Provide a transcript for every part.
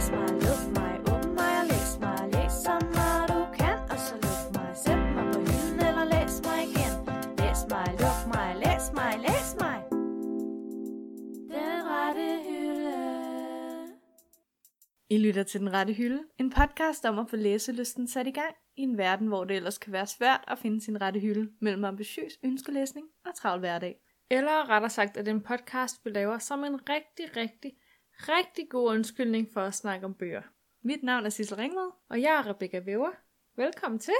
Læs mig, luk mig, åbn mig og læs mig. Læs så meget du kan, og så luk mig. Sæt mig på hylden eller læs mig igen. Læs mig, luk mig, læs mig, læs mig. Den rette hylde. I lytter til Den Rette Hylde, en podcast om at få læselysten sat i gang i en verden, hvor det ellers kan være svært at finde sin rette hylde mellem ambitiøs ønskelæsning og travl hverdag. Eller rettere sagt, at den podcast, vi laver som en rigtig, rigtig, rigtig god undskyldning for at snakke om bøger. Mit navn er Sissel Ringvad. Og jeg er Rebecca Væver. Velkommen til.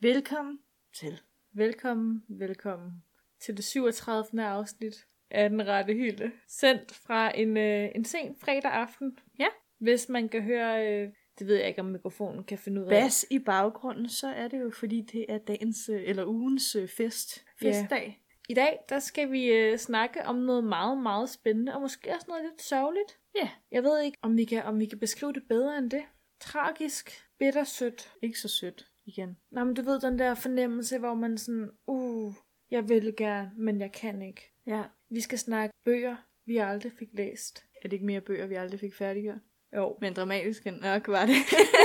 Velkommen til. Velkommen, velkommen til det 37. afsnit af Den Rette Hylde. Sendt fra en, øh, en sen fredag aften. Ja. Hvis man kan høre, øh, det ved jeg ikke, om mikrofonen kan finde ud af. Bas i baggrunden, så er det jo fordi, det er dagens øh, eller ugens øh, fest. Festdag. I dag, der skal vi øh, snakke om noget meget, meget spændende, og måske også noget lidt sørgeligt. Ja. Jeg ved ikke, om vi kan, om vi kan beskrive det bedre end det. Tragisk, bittersødt. Ikke så sødt igen. Nå, men du ved den der fornemmelse, hvor man sådan, uh, jeg vil gerne, men jeg kan ikke. Ja. Vi skal snakke bøger, vi aldrig fik læst. Er det ikke mere bøger, vi aldrig fik færdiggjort? Jo. Men dramatisk end nok var det.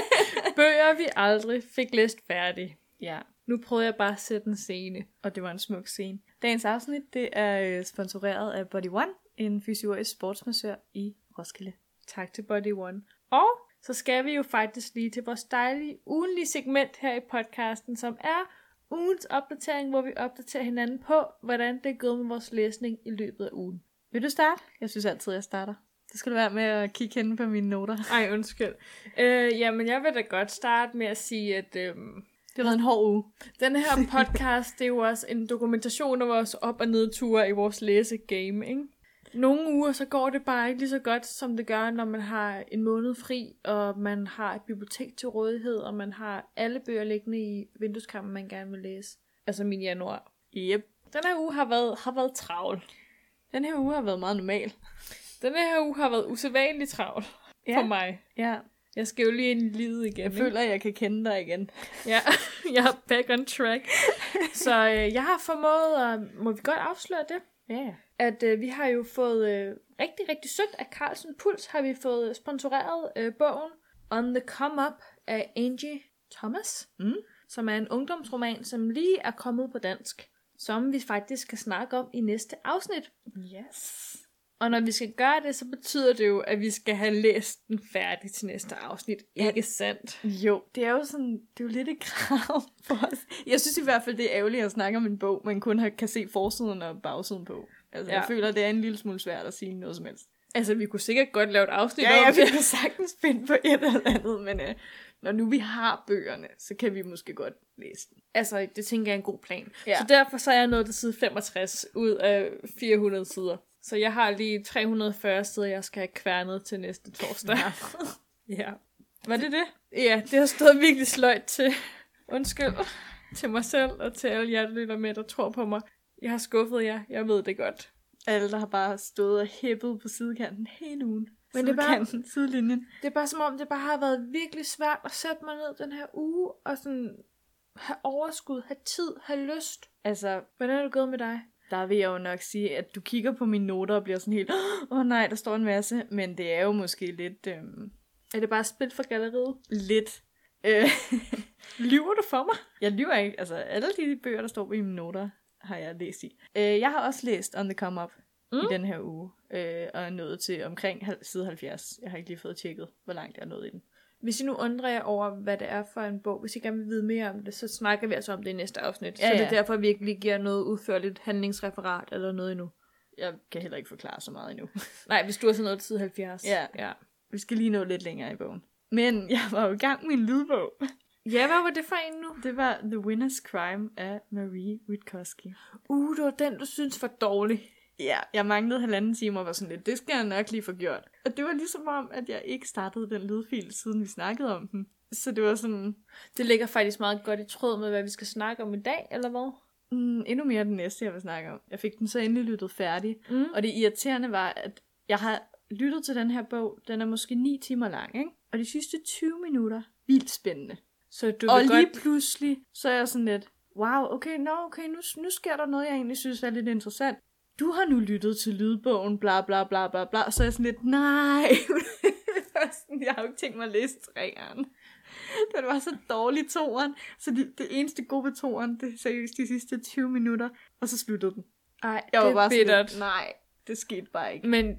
Bøger, vi aldrig fik læst færdig. ja. Nu prøver jeg bare at sætte en scene. Og det var en smuk scene. Dagens afsnit, det er øh, sponsoreret af Body One, en fysiorisk sportsmassør i Roskilde. Tak til Body One. Og så skal vi jo faktisk lige til vores dejlige ugenlige segment her i podcasten, som er ugens opdatering, hvor vi opdaterer hinanden på, hvordan det er gået med vores læsning i løbet af ugen. Vil du starte? Jeg synes altid, jeg starter. Det skal du være med at kigge hen på mine noter. Ej, undskyld. Øh, jamen, jeg vil da godt starte med at sige, at øhm, Det har været en hård uge. den her podcast, det er jo også en dokumentation af vores op- og nedture i vores læsegame, ikke? Nogle uger, så går det bare ikke lige så godt, som det gør, når man har en måned fri, og man har et bibliotek til rådighed, og man har alle bøger liggende i vindueskampen, man gerne vil læse. Altså min januar. Yep. Den her uge har været, har været travl. Den her uge har været meget normal. Den her uge har været usædvanligt travl ja. for mig. Ja. Jeg skal jo lige ind i livet igen. Jeg føler, at jeg kan kende dig igen. Ja, jeg er back on track. Så øh, jeg har formået, at, må vi godt afsløre det, Ja. at øh, vi har jo fået øh, rigtig, rigtig sødt af Carlsen Puls, har vi fået sponsoreret øh, bogen On the Come Up af Angie Thomas, Mm. som er en ungdomsroman, som lige er kommet på dansk, som vi faktisk skal snakke om i næste afsnit. Yes. Og når vi skal gøre det, så betyder det jo, at vi skal have læst den færdig til næste afsnit. Ja. Ikke sandt? Jo, det er jo sådan, det er jo lidt et krav for os. Jeg synes i hvert fald, det er ærgerligt at snakke om en bog, man kun har, kan se forsiden og bagsiden på. Altså, ja. Ja. jeg føler, det er en lille smule svært at sige noget som helst. Altså, vi kunne sikkert godt lave et afsnit Ja, om jeg det. vil sagtens finde på et eller andet, men øh, når nu vi har bøgerne, så kan vi måske godt læse den. Altså, det tænker jeg er en god plan. Ja. Ja. Så derfor så er jeg nået til side 65 ud af 400 sider. Så jeg har lige 340 sider, jeg skal have kværnet til næste torsdag. ja. Var det det? Ja, det har stået virkelig sløjt til. Undskyld til mig selv og til alle jer, der lytter med, der tror på mig. Jeg har skuffet jer, jeg ved det godt. Alle, der har bare stået og hæppet på sidekanten hele ugen. Men det er bare- sidelinjen. Det er bare som om, det bare har været virkelig svært at sætte mig ned den her uge, og sådan have overskud, have tid, have lyst. Altså, Hvordan er det gået med dig? Der vil jeg jo nok sige, at du kigger på mine noter og bliver sådan helt, åh oh, nej, der står en masse, men det er jo måske lidt, øhm, Er det bare spil for galleriet? lidt, øh, Lyver du for mig? jeg lyver ikke, altså alle de bøger, der står på mine noter, har jeg læst i. Øh, jeg har også læst On the Come Up mm. i den her uge, øh, og er nået til omkring side 70. Jeg har ikke lige fået tjekket, hvor langt jeg er nået i den. Hvis I nu undrer jer over, hvad det er for en bog, hvis I gerne vil vide mere om det, så snakker vi altså om det i næste afsnit. Ja, så det er ja. derfor, vi ikke lige giver noget udførligt handlingsreferat eller noget endnu. Jeg kan heller ikke forklare så meget endnu. Nej, hvis du er sådan noget til side 70. Ja. ja. Vi skal lige nå lidt længere i bogen. Men jeg var jo i gang med en lydbog. Ja, hvad var det for en nu? Det var The Winner's Crime af Marie Witkowski. Uh, det var den, du synes var dårlig. Ja, jeg manglede halvanden time og var sådan lidt, det skal jeg nok lige få gjort. Og det var ligesom om, at jeg ikke startede den lydfil, siden vi snakkede om den. Så det var sådan, Det ligger faktisk meget godt i tråd med, hvad vi skal snakke om i dag, eller hvad? mm, endnu mere den næste, jeg vil snakke om. Jeg fik den så endelig lyttet færdig. Mm. Og det irriterende var, at jeg har lyttet til den her bog, den er måske 9 timer lang, ikke? Og de sidste 20 minutter, vildt spændende. Så du og lige godt... pludselig, så er jeg sådan lidt, wow, okay, nå, okay, nu, nu sker der noget, jeg egentlig synes er lidt interessant. Du har nu lyttet til lydbogen, bla bla bla bla bla, så er jeg sådan lidt, nej, sådan, jeg har jo ikke tænkt mig at læse træeren. Det var så dårligt toeren. Så det, det eneste gode ved toeren, det er seriøst de sidste 20 minutter. Og så sluttede den. Ej, Jeg var det bare er sådan bittert. lidt, nej, det skete bare ikke. Men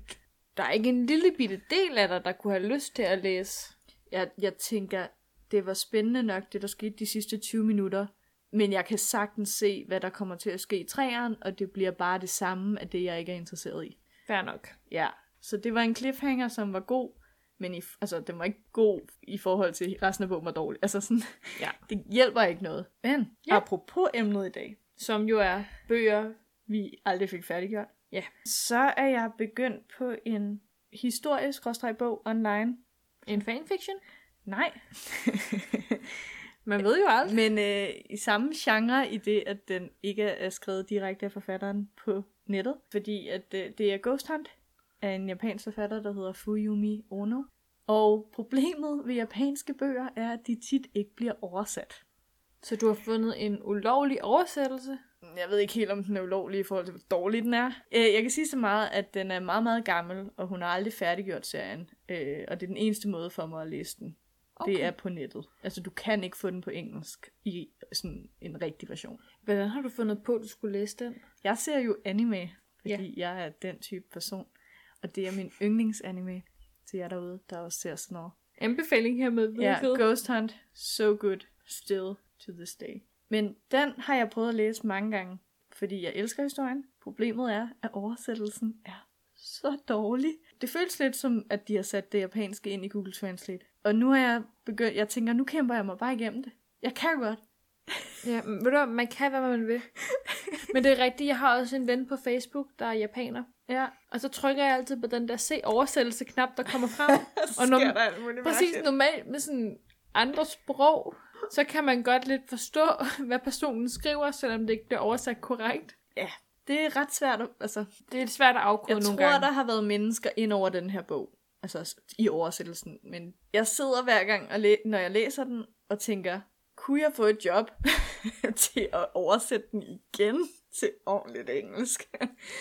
der er ikke en lille bitte del af dig, der kunne have lyst til at læse. Jeg, jeg tænker, det var spændende nok, det der skete de sidste 20 minutter. Men jeg kan sagtens se, hvad der kommer til at ske i træeren, og det bliver bare det samme af det, jeg ikke er interesseret i. Fair nok. Ja, så det var en cliffhanger, som var god, men i, altså, den var ikke god i forhold til resten af bogen var dårlig. Altså sådan, Ja. det hjælper ikke noget. Men ja. apropos emnet i dag, Som jo er bøger. vi aldrig fik færdiggjort, Ja. så er jeg begyndt på en historisk bog online. En fanfiction. Nej. Man ved jo aldrig. Men øh, i samme genre i det, at den ikke er skrevet direkte af forfatteren på nettet. Fordi at øh, det er Ghost Hunt af en japansk forfatter, der hedder Fuyumi Ono. Og problemet ved japanske bøger er, at de tit ikke bliver oversat. Så du har fundet en ulovlig oversættelse. Jeg ved ikke helt, om den er ulovlig i forhold til, hvor dårlig den er. Øh, jeg kan sige så meget, at den er meget, meget gammel, og hun har aldrig færdiggjort serien. Øh, og det er den eneste måde for mig at læse den. Okay. Det er på nettet. Altså, du kan ikke få den på engelsk i sådan en rigtig version. Hvordan har du fundet på, at du skulle læse den? Jeg ser jo anime, fordi ja. jeg er den type person. Og det er min yndlingsanime til jer derude, der også ser sådan noget. Anbefaling her med Ja, hvilket? Ghost Hunt, so good, still to this day. Men den har jeg prøvet at læse mange gange, fordi jeg elsker historien. Problemet er, at oversættelsen er så dårlig. Det føles lidt som, at de har sat det japanske ind i Google Translate. Og nu har jeg begyndt, jeg tænker, nu kæmper jeg mig bare igennem det. Jeg kan godt. Ja, ved du man kan, hvad man vil. Men det er rigtigt, jeg har også en ven på Facebook, der er japaner. Ja, Og så trykker jeg altid på den der se oversættelse-knap, der kommer frem. og når, der præcis normalt med sådan andre sprog, så kan man godt lidt forstå, hvad personen skriver, selvom det ikke bliver oversat korrekt. Ja, det er ret svært at, altså, Det er svært at afkode Jeg nogle tror, gange. der har været mennesker ind over den her bog. Altså i oversættelsen. Men jeg sidder hver gang, og læ- når jeg læser den, og tænker, kunne jeg få et job til at oversætte den igen til ordentligt engelsk?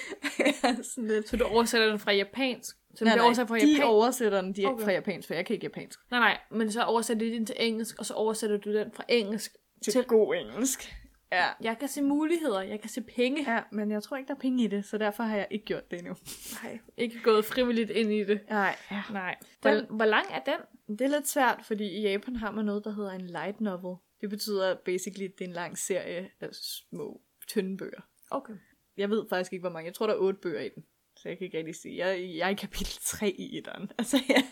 Sådan lidt... Så du oversætter den fra japansk? Så Nej, nej, oversat fra de japansk? oversætter den direkte Okay. fra japansk, for jeg kan ikke japansk. Nej, nej, men så oversætter de den til engelsk, og så oversætter du den fra engelsk Til, til... god engelsk. Ja. Jeg kan se muligheder, jeg kan se penge. ja, men jeg tror ikke, der er penge i det, så derfor har jeg ikke gjort det endnu. Nej, ikke gået frivilligt ind i det. Nej, ja. Nej. Den- Hvor, hvor lang er den? Det er lidt svært, fordi i Japan har man noget, der hedder en light novel. Det betyder basically, at det er en lang serie af små, tynde bøger. Okay. Jeg ved faktisk ikke, hvor mange. Jeg tror, der er otte bøger i den. Så jeg kan ikke rigtig sige. Jeg, jeg er i kapitel 3 i etteren. Altså, jeg,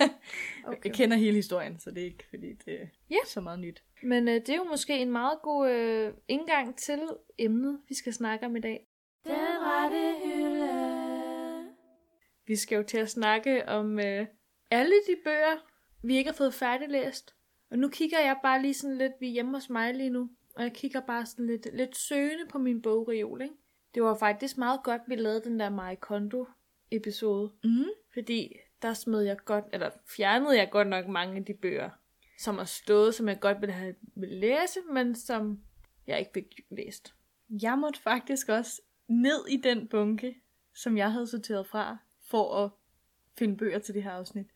okay. jeg kender hele historien, så det er ikke, fordi det er Ja. så meget nyt. Men øh, det er jo måske en meget god øh, indgang til emnet, vi skal snakke om i dag. Den rette hylde. Vi skal jo til at snakke om øh, alle de bøger, vi ikke har fået færdiglæst. Og nu kigger jeg bare lige sådan lidt, vi er hjemme hos mig lige nu, og jeg kigger bare sådan lidt, lidt søgende på min bogreol, ikke? Det var faktisk meget godt, vi lavede den der Marie Kondo episode, Mm. fordi der smed jeg godt, eller fjernede jeg godt nok mange af de bøger, som har stået, som jeg godt ville have vil læse, men som jeg ikke fik læst. Jeg måtte faktisk også ned i den bunke, som jeg havde sorteret fra, for at finde bøger til det her afsnit.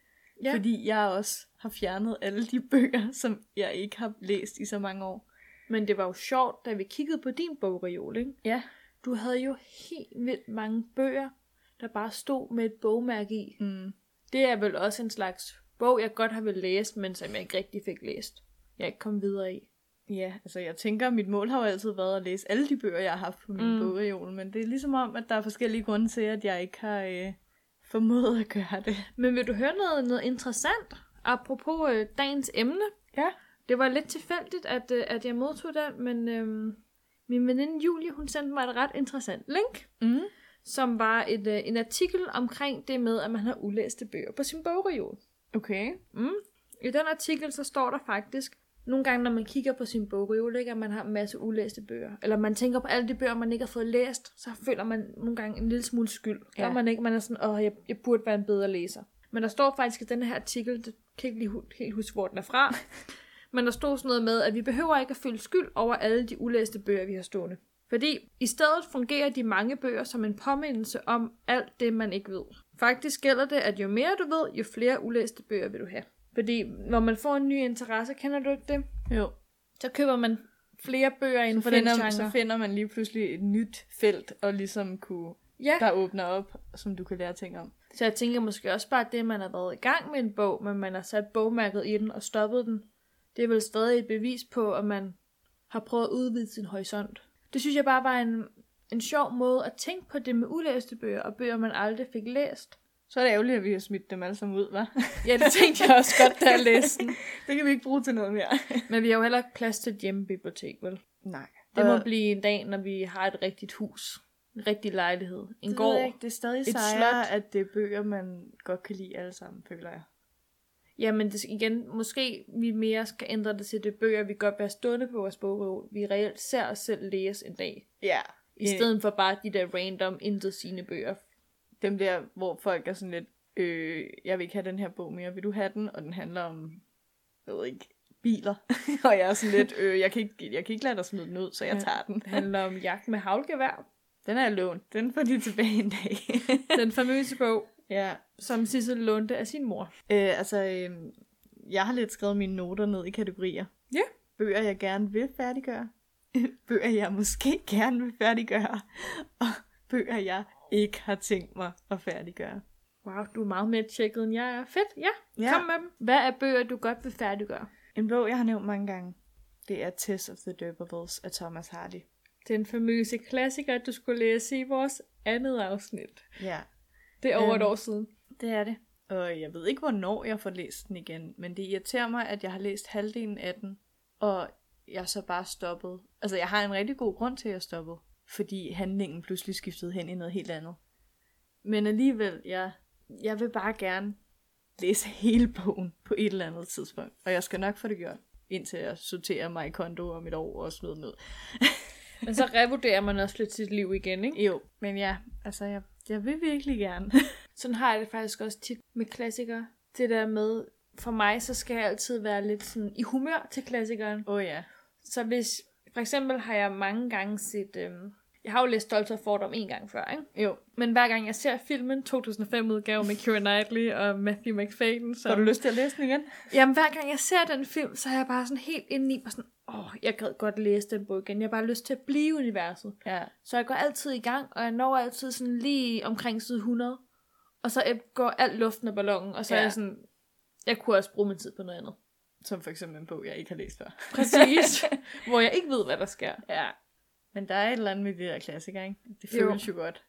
Ja. Fordi jeg også har fjernet alle de bøger, som jeg ikke har læst i så mange år. Men det var jo sjovt, da vi kiggede på din bogreol, ikke? Ja. Du havde jo helt vildt mange bøger, der bare stod med et bogmærke i. Mm. Det er vel også en slags bog, jeg godt har vil læse, men som jeg ikke rigtig fik læst. Jeg ikke kom videre i. Ja, altså jeg tænker, at mit mål har jo altid været at læse alle de bøger, jeg har haft på min mm. bogreol, men det er ligesom om, at der er forskellige grunde til, at jeg ikke har øh, formået at gøre det. Men vil du høre noget, noget interessant? Apropos øh, dagens emne. Ja. Det var lidt tilfældigt, at, øh, at jeg modtog den, men øh, min veninde Julie, hun sendte mig et ret interessant link, Mm. Som var et, øh, en artikel omkring det med, at man har ulæste bøger på sin bogreol. Okay. Mm. I den artikel, så står der faktisk, nogle gange, når man kigger på sin bogreol, ikke, at man har en masse ulæste bøger, eller man tænker på alle de bøger, man ikke har fået læst, så føler man nogle gange en lille smule skyld. Ja. Ja. man ikke, man er sådan, åh, jeg, jeg burde være en bedre læser. Men der står faktisk i den her artikel, det kan ikke lige helt huske, hvor den er fra, men der stod sådan noget med, at vi behøver ikke at føle skyld over alle de ulæste bøger, vi har stående. Fordi i stedet fungerer de mange bøger som en påmindelse om alt det, man ikke ved. Faktisk gælder det, at jo mere du ved, jo flere ulæste bøger vil du have. Fordi når man får en ny interesse, kender du ikke det? Jo. Så køber man flere bøger inden Så for den genre. så finder man lige pludselig et nyt felt, og ligesom kunne, ja, der åbner op, som du kan lære ting om. så jeg tænker måske også bare, at det, man har været i gang med en bog, men man har sat bogmærket i den og stoppet den, det er vel stadig et bevis på, at man har prøvet at udvide sin horisont. Det synes jeg bare var en, en sjov måde at tænke på det med ulæste bøger, og bøger, man aldrig fik læst. Så er det ærgerligt, at vi har smidt dem alle sammen ud, hva'? Ja, det tænkte jeg også godt, da jeg læste den. det kan vi ikke bruge til noget mere. Men vi har jo heller ikke plads til et hjemmebibliotek, vel? Nej. Det må Og- blive en dag, når vi har et rigtigt hus. En rigtig lejlighed. En det gård. ikke. Det er stadig sejere, slot. at det er bøger, man godt kan lide alle sammen, føler jeg. Jamen det, igen, måske vi mere skal ændre det til det bøger, vi godt have stående på vores bogreol. Vi reelt ser os selv læse en dag. Ja. I stedet for bare de der random, intet sine bøger. Dem der, hvor folk er sådan lidt, øh, jeg vil ikke have den her bog mere, vil du have den? Og den handler om, jeg ved ikke, biler. og jeg er sådan lidt, øh, jeg kan, ikke, jeg kan ikke lade dig smide den ud, så jeg Ja. tager den. Det handler om jagt med havlgevær. Den er lånt. Den får de tilbage en dag. Den famøse bog, ja. som Sissel lånte af sin mor. Øh, altså, øh, jeg har lidt skrevet mine noter ned i kategorier. Ja. Bøger, jeg gerne vil færdiggøre. bøger, jeg måske gerne vil færdiggøre. Og bøger, jeg ikke har tænkt mig at færdiggøre. Wow, du er meget mere tjekket, end jeg er. Fedt, ja. Ja. Kom med dem. Hvad er bøger, du godt vil færdiggøre? En bog, jeg har nævnt mange gange, det er Test of the Durbables af Thomas Hardy. Den famøse klassiker, du skulle læse i vores andet afsnit. Ja, Det er over et Øhm. år siden. det er det. Og jeg ved ikke, hvornår jeg får læst den igen, men det irriterer mig, at jeg har læst halvdelen af den, og jeg så bare stoppet. Altså, jeg har en rigtig god grund til, at jeg stoppede, fordi handlingen pludselig skiftede hen i noget helt andet. Men alligevel, jeg, jeg vil bare gerne læse hele bogen på et eller andet tidspunkt, og jeg skal nok få det gjort, indtil jeg sorterer mig i konto om et år og smider ud. Men så revurderer man også lidt sit liv igen, ikke? Jo, men ja, altså, jeg, jeg vil virkelig gerne. Sådan har jeg det faktisk også tit med klassikere. Det der med, for mig, så skal jeg altid være lidt sådan i humør til klassikeren. Åh oh, ja. Så hvis, for eksempel har jeg mange gange set, øhm, jeg har jo læst Stolt og Fordom en gang før, ikke? Jo. Men hver gang jeg ser filmen, 2005-udgave med Keira Knightley og Matthew McFadden, så... Har du lyst til at læse den igen? Jamen, hver gang jeg ser den film, så er jeg bare sådan helt inde i, og sådan, åh, jeg gad godt læse den bog igen. Jeg har bare lyst til at blive i universet. Ja. Så jeg går altid i gang, og jeg når altid sådan lige omkring side 100. Og så går alt luften af ballonen, og så ja. er jeg sådan, jeg kunne også bruge min tid på noget andet. Som for eksempel en bog, jeg ikke har læst før. Præcis. hvor jeg ikke ved, hvad der sker. Ja. Men der er et eller andet med de der klassikere, ikke? Det føles jo, jo godt.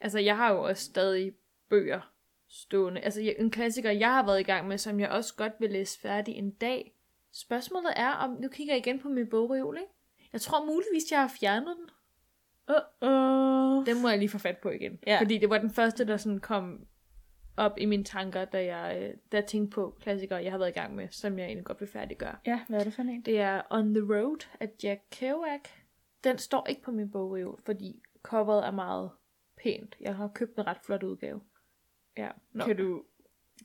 Altså, jeg har jo også stadig bøger stående. Altså, en klassiker, jeg har været i gang med, som jeg også godt vil læse færdig en dag. Spørgsmålet er, om nu kigger jeg igen på min bogreol, ikke? Jeg tror muligvis, jeg har fjernet den. Uh-oh. Den må jeg lige få fat på igen. Ja. Fordi det var den første, der sådan kom op i mine tanker, da jeg, øh, da jeg tænkte på klassikere, jeg har været i gang med, som jeg egentlig godt vil færdiggøre. Ja, hvad er det for en? Det er On the Road af Jack Kerouac. Den står ikke på min bogreol, fordi coveret er meget pænt. Jeg har købt en ret flot udgave. Ja. Nå. Kan du,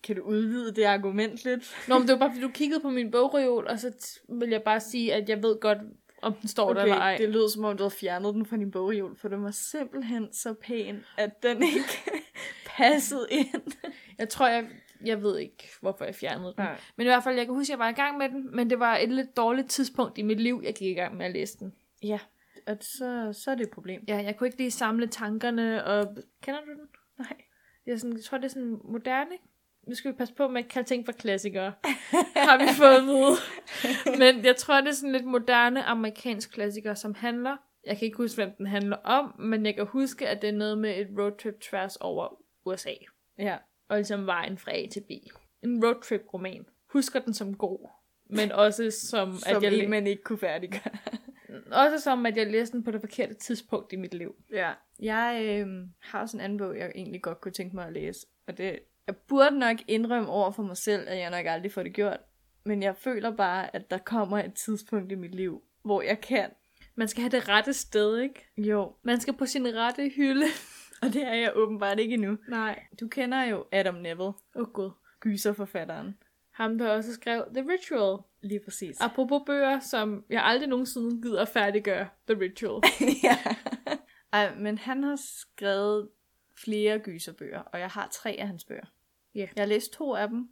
kan du udvide det argument lidt? Nå, men det var bare, fordi du kiggede på min bogreol, og så t- vil jeg bare sige, at jeg ved godt, om den står okay, der eller ej. det lød som om, du havde fjernet den fra din bogreol, for den var simpelthen så pæn, at den ikke passede ind. Jeg tror, jeg, jeg ved ikke, hvorfor jeg fjernede den. Nej. Men i hvert fald, jeg kan huske, at jeg var i gang med den, men det var et lidt dårligt tidspunkt i mit liv, jeg gik i gang med at læse den. Ja, og så, så er det et problem. Ja, jeg kunne ikke lige samle tankerne, og... Kender du den? Nej. Jeg, sådan, jeg tror, det er sådan moderne. Nu skal vi passe på med at kalde ting for klassikere. har vi fået at vide. Men jeg tror, det er sådan lidt moderne amerikansk klassiker, som handler... Jeg kan ikke huske, hvem den handler om, men jeg kan huske, at det er noget med et roadtrip tværs over USA. Ja. Og ligesom vejen fra A til B. En roadtrip-roman. Husker den som god. Men også som, Som at jeg, en, man ikke kunne færdiggøre. også som, at jeg læste den på det forkerte tidspunkt i mit liv. Ja. Jeg øh, har også en anden bog, jeg egentlig godt kunne tænke mig at læse. Og det, jeg burde nok indrømme over for mig selv, at jeg nok aldrig får det gjort. Men jeg føler bare, at der kommer et tidspunkt i mit liv, hvor jeg kan. Man skal have det rette sted, ikke? Jo. Man skal på sin rette hylde. Og det er jeg åbenbart ikke endnu. Nej. Du kender jo Adam Neville, Åh oh, gud. gyserforfatteren. Ham, der også skrev The Ritual. Lige præcis. Apropos bøger, som jeg aldrig nogensinde gider færdiggøre. The Ritual. ja. Ej, men han har skrevet flere gyserbøger, og jeg har tre af hans bøger. Ja. Jeg har læst to af dem,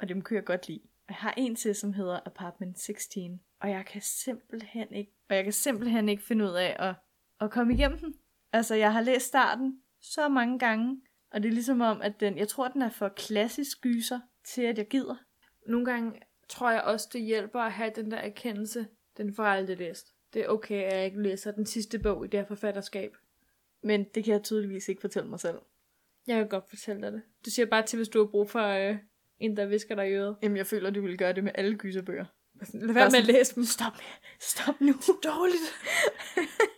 og dem kan jeg godt lide. Jeg har en til, som hedder Apartment 16, og jeg kan simpelthen ikke, og jeg kan simpelthen ikke finde ud af at, at komme igennem den. Altså, jeg har læst starten så mange gange, og det er ligesom om, at den, jeg tror, den er for klassisk gyser til, at jeg gider. Nogle gange tror jeg også, det hjælper at have den der erkendelse, den får aldrig læst. Det er okay, at jeg ikke læser den sidste bog i det her forfatterskab. Men det kan jeg tydeligvis ikke fortælle mig selv. Jeg kan godt fortælle dig det. Du siger bare til, hvis du har brug for øh, en, der visker dig i øret. Jamen, jeg føler, du ville gøre det med alle gyserbøger. Lad være med at læse dem. Stop, stop nu. Dårligt.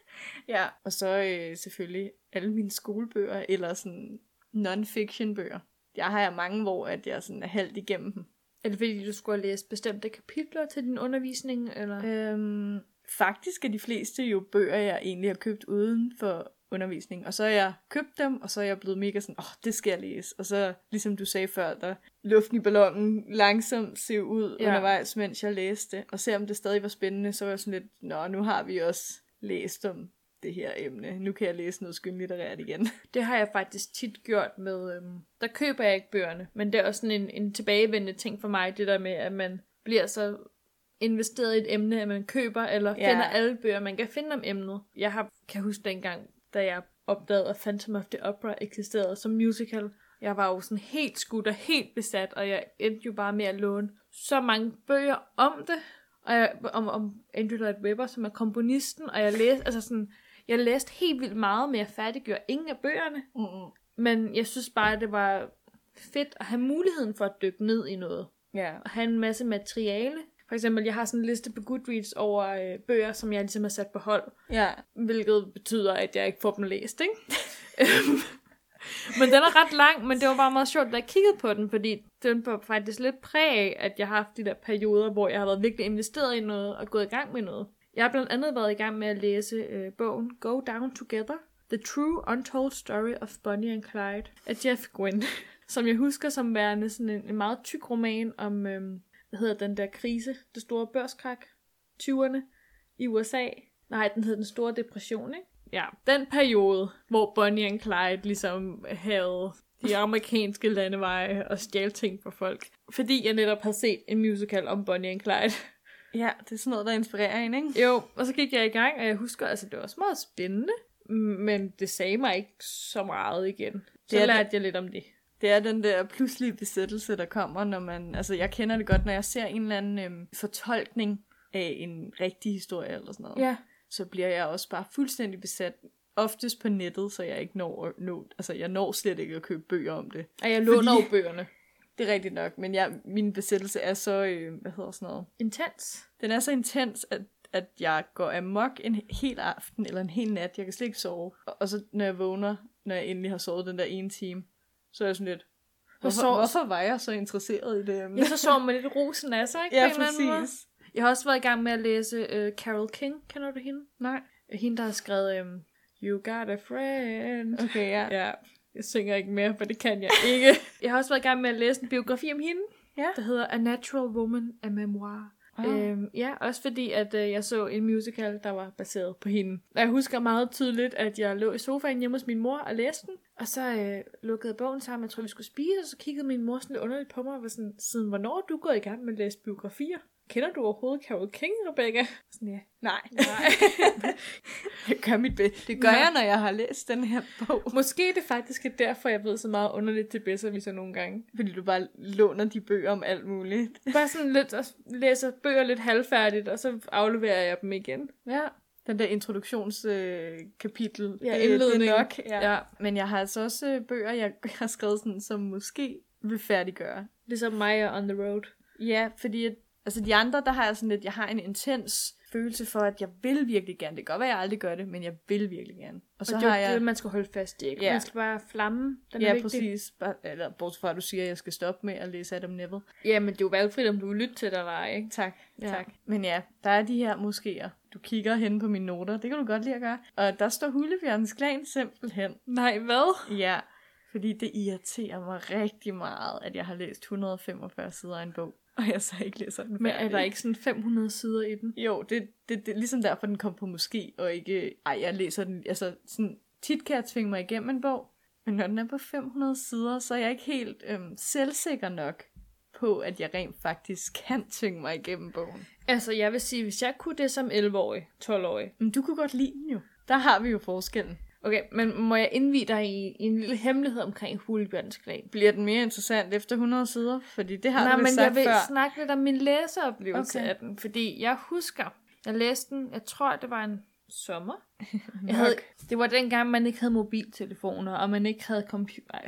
Ja, og så øh, selvfølgelig alle mine skolebøger, eller sådan non-fiction bøger. Jeg har jeg mange, hvor at jeg sådan er halvt igennem dem. Er det fordi, du skulle have læst bestemte kapitler til din undervisning? Eller? Øhm, faktisk er de fleste jo bøger, jeg egentlig har købt uden for undervisning. Og så har jeg købt dem, og så er jeg blevet mega sådan, åh, oh, det skal jeg læse. Og så, ligesom du sagde før, der luften i ballonen langsomt se ud Ja. undervejs, mens jeg læste. Og selvom det stadig var spændende, så var jeg sådan lidt, nå, nu har vi også læst om det her emne. Nu kan jeg læse noget skønlitterært igen. Det har jeg faktisk tit gjort med... Øhm, der køber jeg ikke bøgerne, men det er også sådan en, en tilbagevendende ting for mig, det der med, at man bliver så investeret i et emne, at man køber eller Ja. finder alle bøger, man kan finde om emnet. Jeg har, kan huske dengang, da jeg opdagede, at Phantom of the Opera eksisterede som musical. Jeg var jo sådan helt skudt og helt besat, og jeg endte jo bare med at låne så mange bøger om det, og jeg, om, om Andrew Lloyd Webber, som er komponisten, og jeg læste, altså sådan, jeg læste helt vildt meget, men jeg færdiggjorde ingen af bøgerne. Mm-mm. Men jeg synes bare, at det var fedt at have muligheden for at dykke ned i noget. Ja. Og have en masse materiale. For eksempel, jeg har sådan en liste på Goodreads over øh, bøger, som jeg ligesom har sat på hold. Ja. Hvilket betyder, at jeg ikke får dem læst, ikke? Øhm, men den er ret lang, men det var bare meget sjovt, da jeg kiggede på den, fordi den var faktisk lidt præg af, at jeg har haft de der perioder, hvor jeg har været virkelig investeret i noget og gået i gang med noget. Jeg har blandt andet været i gang med at læse øh, bogen Go Down Together, The True Untold Story of Bonnie and Clyde af Jeff Gwynne, som jeg husker som værende sådan en, en meget tyk roman om, øhm, hvad hedder den der krise, det store børskrak, 20'erne i USA. Nej, den hed Den Store Depression, ikke? Ja, den periode, hvor Bonnie and Clyde ligesom havde de amerikanske landeveje og stjal ting fra folk. Fordi jeg netop har set en musical om Bonnie and Clyde. Ja, det er sådan noget, der inspirerer en, ikke? Jo, og så gik jeg i gang, og jeg husker, altså det var også meget spændende, men det sagde mig ikke så meget igen. Så Det er lærte jeg lidt om det. Det er den der pludselige besættelse, der kommer, når man... Altså, jeg kender det godt, når jeg ser en eller anden øhm, fortolkning af en rigtig historie eller sådan noget. Ja, Så bliver jeg også bare fuldstændig besat. Oftest på nettet, så jeg ikke når, nå, altså jeg når slet ikke at købe bøger om det. og jeg låner Fordi- jo bøgerne. Det er rigtigt nok, men jeg, min besættelse er så, øh, hvad hedder sådan noget, Intens. den er så intens, at, at jeg går amok en hel aften eller en hel nat. Jeg kan slet ikke sove. Og, og så når jeg vågner, når jeg endelig har sovet den der ene time, så er jeg sådan lidt, hvorfor, hvorfor var jeg så interesseret i det emne? Ja, så sov man lidt rosen af sig, ikke? ja, præcis. Jeg har også været i gang med at læse uh, Carol King. Kender du hende? Nej. Hende, der har skrevet um, You Got a Friend. Okay, ja. Ja, jeg synger ikke mere, for det kan jeg ikke. jeg har også været i gang med at læse en biografi om hende, Ja. der hedder A Natural Woman, A Memoir. Øhm, ja, også fordi, at øh, jeg så en musical, der var baseret på hende. Og jeg husker meget tydeligt, at jeg lå i sofaen hjemme hos min mor og læste den. Og så øh, lukkede bogen sammen, jeg tror, vi skulle spise, og så kiggede min mor sådan lidt underligt på mig og var sådan, siden hvornår er du gået i gang med at læse biografier? Kender du overhovedet Carol King, Rebecca? Sådan, ja. Nej. Nej. Jeg gør mit bedste. Det gør Nej. jeg, når jeg har læst den her bog. Måske er det faktisk er derfor, jeg ved så meget underligt til bedre, vi så nogle gange. Fordi du bare låner de bøger om alt muligt. Bare sådan lidt, og læser bøger lidt halvfærdigt, og så afleverer jeg dem igen. Ja. Den der introduktionskapitel. Øh, Ja, det, det er indledning. nok. Ja. Ja. Men jeg har altså også øh, bøger, jeg har skrevet sådan, som måske vil færdiggøre. Ligesom mig og On The Road. Ja, fordi altså de andre, der har jeg sådan lidt, jeg har en intens følelse for, at jeg vil virkelig gerne. Det kan godt være, at jeg aldrig gør det, men jeg vil virkelig gerne. Og så og det er har jeg... det, man skal holde fast i, ikke? Ja. Man skal bare flamme. Den er ja, vigtig. præcis. Bare, eller bortset fra, at du siger, at jeg skal stoppe med at læse Adam Neville. Ja, men det er jo valgfrit, om du vil lytte til det eller ej, ikke? Tak, ja. tak. Men ja, der er de her moskéer. Du kigger hen på mine noter, det kan du godt lide at gøre. Og der står Hulebjørnens Klan simpelthen. Nej, hvad? Ja, fordi det irriterer mig rigtig meget, at jeg har læst 145 sider af en bog, og jeg så ikke læser den Men færdig. er der ikke sådan 500 sider i den? Jo, det, det, det er ligesom derfor, den kom på måske, og ikke... Ej, jeg læser den... Altså, sådan, tit kan jeg tvinge mig igennem en bog, Men når den er på 500 sider, så er jeg ikke helt øhm, selvsikker nok på, at jeg rent faktisk kan tvinge mig igennem bogen. Altså, jeg vil sige, hvis jeg kunne det som 11-årig, 12-årig. Men du kunne godt lide den jo. Der har vi jo forskellen. Okay, men må jeg indvide dig i, i en lille hemmelighed omkring Hulebjørns klan? Bliver den mere interessant efter 100 sider? Fordi det har Nej, du men sagt jeg vil før. snakke lidt om min læseoplevelse Okay. af den. Fordi jeg husker, jeg læste den, jeg tror, det var en sommer. Jeg havde, det var dengang, man ikke havde mobiltelefoner, og man ikke havde computer.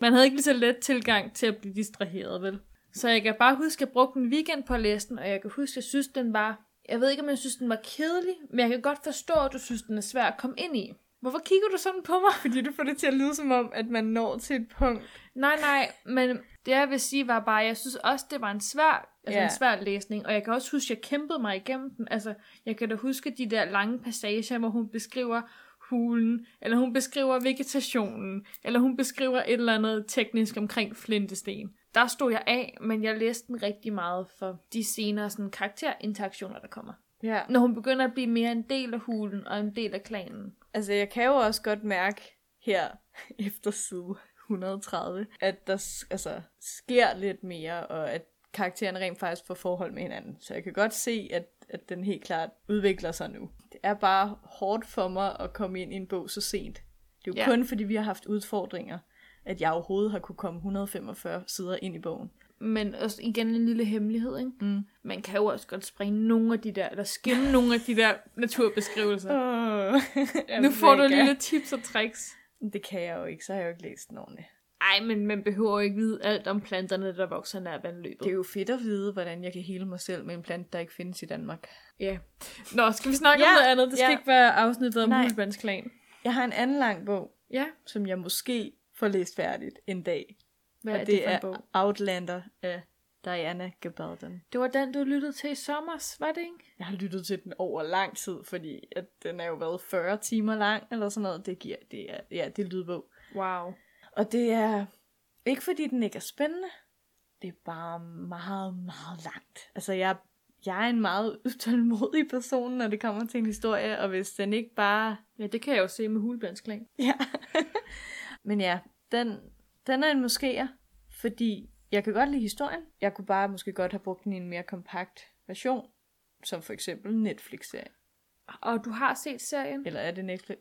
Man havde ikke lige så let tilgang til at blive distraheret, vel? Så jeg kan bare huske, at jeg brugte en weekend på at læse den, og jeg kan huske, at jeg synes, den var... Jeg ved ikke, om jeg synes, den var kedelig, men jeg kan godt forstå, at du synes, den er svær at komme ind i. Hvorfor kigger du sådan på mig? Fordi du får det til at lyde som om, at man når til et punkt. Nej, nej, men det jeg vil sige var bare, jeg synes også, det var en svær, altså Ja. en svær læsning, og jeg kan også huske, at jeg kæmpede mig igennem den. Altså, jeg kan da huske de der lange passager, hvor hun beskriver hulen, eller hun beskriver vegetationen, eller hun beskriver et eller andet teknisk omkring flintesten. Der stod jeg af, men jeg læste den rigtig meget for de senere sådan, karakterinteraktioner, der kommer. Ja. Når hun begynder at blive mere en del af hulen og en del af klanen. Altså, jeg kan jo også godt mærke her efter side 130, at der altså, sker lidt mere, og at karaktererne rent faktisk får forhold med hinanden. Så jeg kan godt se, at, at den helt klart udvikler sig nu. Det er bare hårdt for mig at komme ind i en bog så sent. Det er jo ja. kun fordi, vi har haft udfordringer, at jeg overhovedet har kunne komme 145 sider ind i bogen. Men også igen en lille hemmelighed, ikke? Mm. Man kan jo også godt springe nogle af de der, eller skimme nogle af de der naturbeskrivelser. Oh. nu får du lille tips og tricks. Det kan jeg jo ikke, så har jeg jo ikke læst den ordentligt. Ej, men man behøver jo ikke vide alt om planterne, der vokser nær vandløbet. Det er jo fedt at vide, hvordan jeg kan hele mig selv med en plante, der ikke findes i Danmark. Ja. Nå, skal vi snakke ja, om noget andet? Det skal ja. ikke være afsnittet om klan. Jeg har en anden lang bog, Ja, som jeg måske får læst færdigt en dag. Hvad og er det, det er bog? Outlander af Diana Gabaldon. Det var den, du lyttede til i sommer, var det ikke? Jeg har lyttet til den over lang tid, fordi at den er jo været 40 timer lang, eller sådan noget. Det giver, det er, ja, det er lydbog. Wow. Og det er ikke fordi den ikke er spændende, det er bare meget, meget langt. Altså jeg, jeg er en meget utålmodig person, når det kommer til en historie, og hvis den ikke bare Ja, det kan jeg jo se med Hulebandsklan. klan. Ja. Men ja, den, den er en moskéer, fordi jeg kan godt lide historien. Jeg kunne bare måske godt have brugt den i en mere kompakt version, som for eksempel Netflix-serie. Og du har set serien? Eller er det Netflix?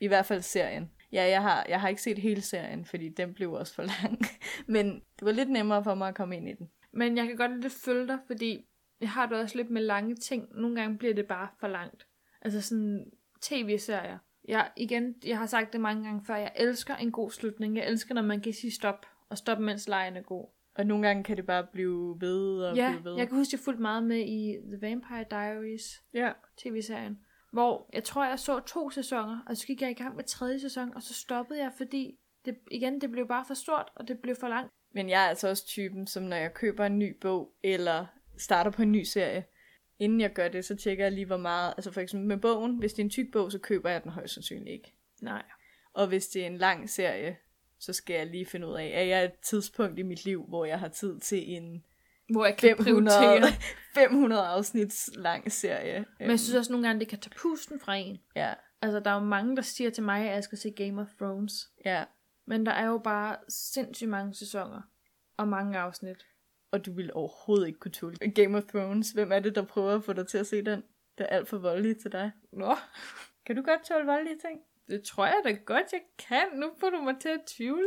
I hvert fald serien. Ja, jeg har, jeg har ikke set hele serien, fordi den blev også for lang. Men det var lidt nemmere for mig at komme ind i den. Men jeg kan godt lidt følge dig, fordi jeg har det også lidt med lange ting. Nogle gange bliver det bare for langt. Altså sådan tv-serier. Jeg, igen, jeg har sagt det mange gange før, jeg elsker en god slutning. Jeg elsker, når man kan sige stop, og stop, mens lejen er god. Og nogle gange kan det bare blive ved og Ja, blive ved. jeg kan huske, jeg fulgte meget med i The Vampire Diaries, Ja. tv-serien, hvor jeg tror, jeg så to sæsoner, og så gik jeg i gang med tredje sæson, og så stoppede jeg, fordi det, igen, det blev bare for stort, og det blev for langt. Men jeg er altså også typen, som når jeg køber en ny bog, eller starter på en ny serie, inden jeg gør det, så tjekker jeg lige, hvor meget... Altså for eksempel med bogen, hvis det er en tyk bog, så køber jeg den højst sandsynligt ikke. Nej. Og hvis det er en lang serie, så skal jeg lige finde ud af, er jeg et tidspunkt i mit liv, hvor jeg har tid til en Hvor jeg kan 500, prioritere. 500 afsnits lang serie. Men jeg synes også nogle gange, det kan tage pusten fra en. Ja, Altså, der er jo mange, der siger til mig, at jeg skal se Game of Thrones. ja. Men der er jo bare sindssygt mange sæsoner. Og mange afsnit. Og du vil overhovedet ikke kunne tåle Game of Thrones. Hvem er det, der prøver at få dig til at se den? Det er alt for voldeligt til dig. Nå, Kan du godt tåle voldelige ting? det tror jeg da godt, jeg kan. Nu får du mig til at tvivle.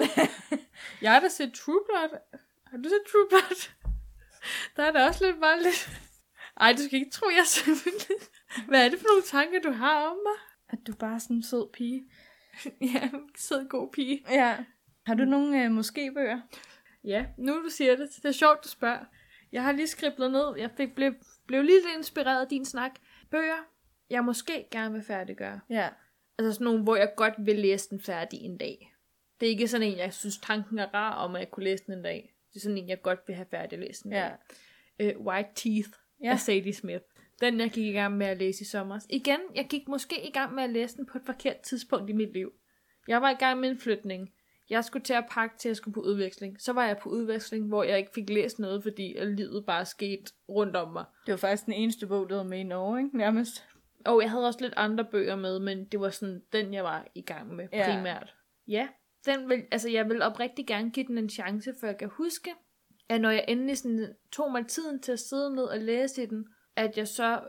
jeg har da set True Blood. Har du set True Blood? Der er da også lidt lidt... Ej, du skal ikke tro, jeg er selvfølgelig... Hvad er det for nogle tanker, du har om mig? At du bare er sådan en sød pige. ja, sød god pige. Ja. Har du nogle øh, måske-bøger? Ja, nu du siger det. Det er sjovt, du spørger. Jeg har lige skriblet ned. Jeg fik, blev, blev lige lidt inspireret af din snak. Bøger, jeg måske gerne vil færdiggøre. Ja. Altså sådan nogle, hvor jeg godt vil læse den færdig en dag. Det er ikke sådan en, jeg synes tanken er rar om, at jeg kunne læse den en dag. Det er sådan en, jeg godt vil have færdig læst en Ja. dag. Uh, White Teeth Ja. ja. af Sadie Smith. Den, jeg gik i gang med at læse i sommer. Igen, jeg gik måske i gang med at læse den på et forkert tidspunkt i mit liv. Jeg var i gang med en flytning. Jeg skulle til at pakke til, at jeg skulle på udveksling. Så var jeg på udveksling, hvor jeg ikke fik læst noget, fordi at livet bare skete rundt om mig. Det var faktisk den eneste bog, du havde med i Norge, ikke? Nærmest. Og jeg havde også lidt andre bøger med, men det var sådan den, jeg var i gang med Ja. primært. Ja, den vil, altså jeg vil oprigtig gerne give den en chance, for jeg kan huske, at når jeg endelig sådan tog mig tiden til at sidde ned og læse i den, at jeg så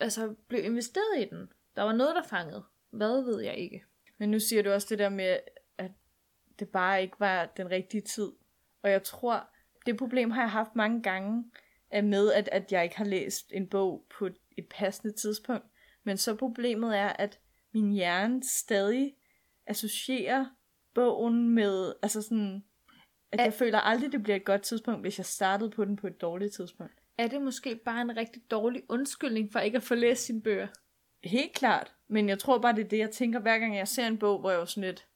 altså, blev investeret i den. Der var noget, der fangede. Hvad ved jeg ikke. Men nu siger du også det der med, det bare ikke var den rigtige tid. Og jeg tror, det problem har jeg haft mange gange, er med, at, at jeg ikke har læst en bog på et passende tidspunkt. Men så problemet er, at min hjerne stadig associerer bogen med, altså sådan, at jeg føler aldrig, det bliver et godt tidspunkt, hvis jeg startede på den på et dårligt tidspunkt. Er det måske bare en rigtig dårlig undskyldning for ikke at få læst sine bøger? Helt klart. Men jeg tror bare, det er det, jeg tænker, hver gang jeg ser en bog, hvor jeg var sådan lidt,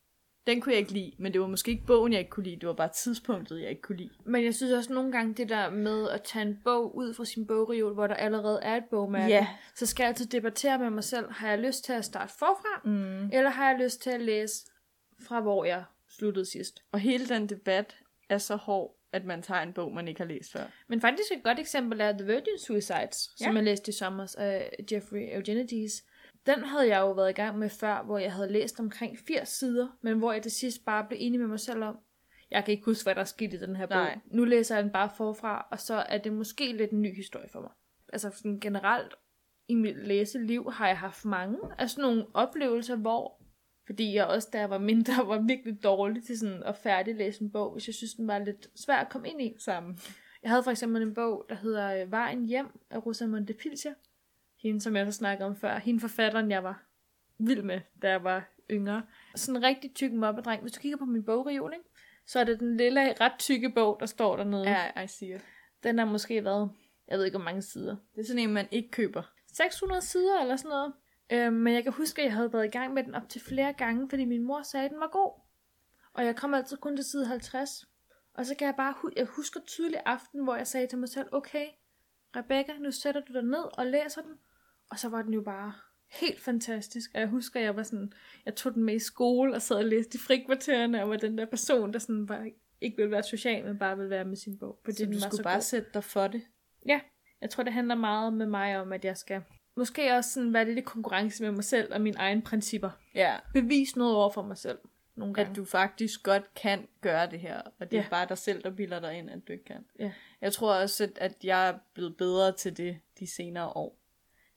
den kunne jeg ikke lide, men det var måske ikke bogen, jeg ikke kunne lide, det var bare tidspunktet, jeg ikke kunne lide. Men jeg synes også nogle gange, det der med at tage en bog ud fra sin bogreol, hvor der allerede er et bogmærke, Ja. så skal jeg altid debattere med mig selv, har jeg lyst til at starte forfra, Mm. eller har jeg lyst til at læse fra, hvor jeg sluttede sidst? Og hele den debat er så hård, at man tager en bog, man ikke har læst før. Men faktisk et godt eksempel er The Virgin Suicides, ja. som jeg læste i sommer af Jeffrey Eugenides. Den havde jeg jo været i gang med før, hvor jeg havde læst omkring 80 sider, men hvor jeg til sidst bare blev enig med mig selv om, jeg kan ikke huske, hvad der er sket i den her bog. Nej. Nu læser jeg den bare forfra, og så er det måske lidt en ny historie for mig. Altså sådan generelt i mit læseliv har jeg haft mange af sådan nogle oplevelser, hvor fordi jeg også, da jeg var mindre, var virkelig dårlig til sådan at færdiglæse en bog, hvis jeg synes, den var lidt svær at komme ind i. Sammen. Jeg havde for eksempel en bog, der hedder øh, Vejen hjem af Rosamund de Pilcher. Hende, som jeg så snakkede om før. Hende forfatteren, jeg var vild med, da jeg var yngre. Sådan en rigtig tyk mobbedreng. Hvis du kigger på min bogreol, ikke? så er det den lille, ret tykke bog, der står dernede. Ja, I see it. Den har måske været, jeg ved ikke hvor mange sider. Det er sådan en, man ikke køber. 600 sider eller sådan noget. Øh, men jeg kan huske, at jeg havde været i gang med den op til flere gange, fordi min mor sagde, at den var god. Og jeg kom altid kun til side 50. Og så kan jeg bare, hu- jeg husker tydeligt aften, hvor jeg sagde til mig selv, okay, Rebecca, nu sætter du dig ned og læser den. Og så var den jo bare helt fantastisk. Og jeg husker, jeg var sådan, jeg tog den med i skole og sad og læste i frikvartererne, og var den der person, der sådan bare ikke ville være social, men bare ville være med sin bog. Fordi Så du skulle så bare god. sætte dig for det. Ja, jeg tror, det handler meget med mig om, at jeg skal måske også sådan være lidt i konkurrence med mig selv og mine egne principper. Ja. Bevise noget over for mig selv. Nogle gange. At du faktisk godt kan gøre det her, og det er Ja. bare dig selv, der bilder dig ind, at du ikke kan. Ja. Jeg tror også, at, at jeg er blevet bedre til det de senere år.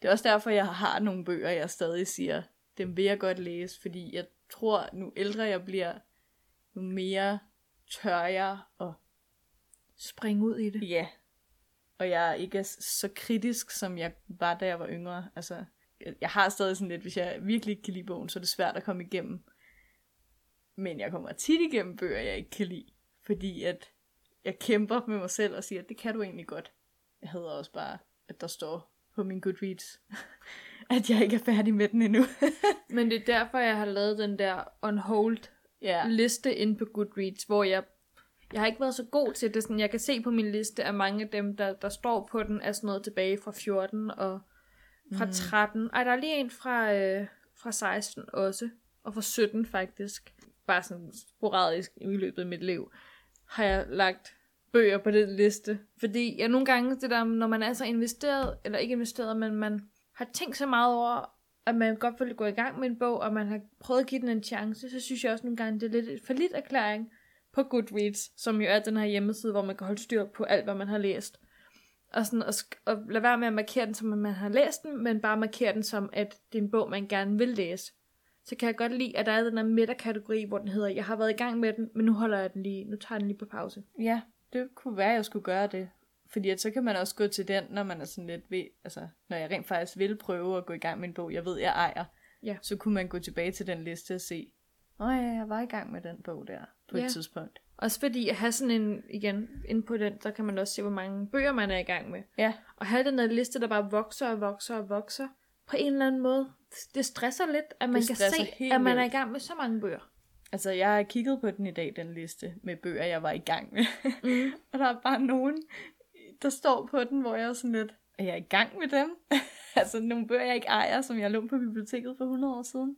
Det er også derfor, jeg har nogle bøger, jeg stadig siger, dem vil jeg godt læse, fordi jeg tror, nu ældre jeg bliver, nu mere tør jeg og Springe ud i det. ja. Og jeg er ikke så kritisk, som jeg var, da jeg var yngre. Altså, jeg- jeg har stadig sådan lidt, hvis jeg virkelig ikke kan lide bogen, så er det svært at komme igennem. Men jeg kommer tit igennem bøger, jeg ikke kan lide. Fordi at jeg kæmper med mig selv og siger, at det kan du egentlig godt. Jeg hader også bare, at der står på min Goodreads, at jeg ikke er færdig med den endnu. Men det er derfor, jeg har lavet den der on hold ja. liste ind på Goodreads, hvor jeg jeg har ikke været så god til det. Sådan, jeg kan se på min liste, at mange af dem, der, der står på den, er sådan noget tilbage fra 14 og fra 13. Ej, der er lige en fra, øh, fra 16 også, og fra 17 faktisk. Bare sådan sporadisk i løbet af mit liv, har jeg lagt bøger på den liste. Fordi jeg nogle gange, det der, når man er så investeret, eller ikke investeret, men man har tænkt så meget over, at man godt vil gå i gang med en bog, og man har prøvet at give den en chance, så synes jeg også nogle gange, det er lidt et forlit erklæring på Goodreads, som jo er den her hjemmeside, hvor man kan holde styr på alt, hvad man har læst. Og, sådan, og, sk- og lade være med at markere den, som at man har læst den, men bare markere den som, at det er en bog, man gerne vil læse. Så kan jeg godt lide, at der er den her midterkategori, hvor den hedder, jeg har været i gang med den, men nu holder jeg den lige, nu tager jeg den lige på pause. Ja, det kunne være, at jeg skulle gøre det. Fordi at så kan man også gå til den, når man er sådan lidt ved, altså når jeg rent faktisk vil prøve at gå i gang med en bog, jeg ved, jeg ejer. Ja. Så kunne man gå tilbage til den liste og se, åh ja, jeg var i gang med den bog der på Ja. et tidspunkt. Også fordi at have sådan en, igen, ind på den, der kan man også se, hvor mange bøger man er i gang med. Ja, Og have den der liste, der bare vokser og vokser og vokser, på en eller anden måde, det stresser lidt, at man Det kan se, at man er i gang med så mange bøger. Altså jeg har kigget på den i dag, den liste med bøger, jeg var i gang med. Mm. og der er bare nogen, der står på den, hvor jeg er sådan lidt, er jeg i gang med dem? altså nogle bøger, jeg ikke ejer, som jeg lånte på biblioteket for 100 år siden.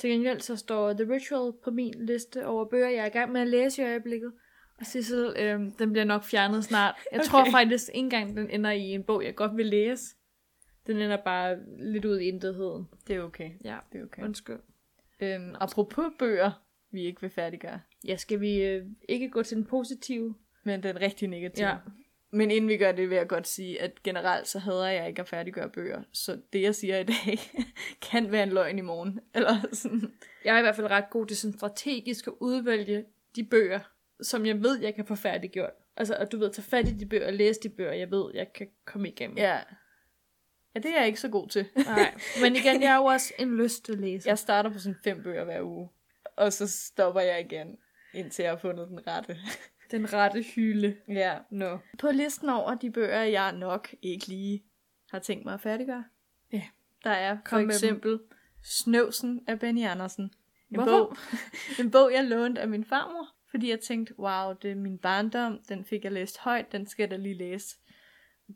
Til gengæld så står The Ritual på min liste over bøger, jeg er i gang med at læse i øjeblikket. Og Sissel, øh, den bliver nok fjernet snart. Jeg okay. tror faktisk ikke engang, den ender i en bog, jeg godt vil læse. Den ender bare lidt ud i intetheden. Det er okay. Ja, Det er okay. undskyld. Øhm, apropos bøger, vi ikke vil færdiggøre. Ja, skal vi øh, ikke gå til den positive? Men den rigtig negative. Ja. Men inden vi gør det, vil jeg godt sige, at generelt så hader jeg ikke at færdiggøre bøger. Så det, jeg siger i dag, kan være en løgn i morgen. Eller sådan. Jeg er i hvert fald ret god til sådan strategisk at udvælge de bøger, som jeg ved, jeg kan få færdiggjort. Altså, at du ved, tage fat i de bøger og læse de bøger, jeg ved, jeg kan komme igennem. Ja. Ja, det er jeg ikke så god til. Nej, men igen, jeg er jo også en lyst til at læse. Jeg starter på sådan fem bøger hver uge. Og så stopper jeg igen, indtil jeg har fundet den rette. Den rette hylde. Ja. Nå. På listen over de bøger, jeg nok ikke lige har tænkt mig at færdiggøre. Ja. Der er for Kom eksempel Snøvsen af Benny Andersen. En Hvorfor? bog, en bog, jeg lånte af min farmor, fordi jeg tænkte, wow, det er min barndom, den fik jeg læst højt, den skal jeg da lige læse.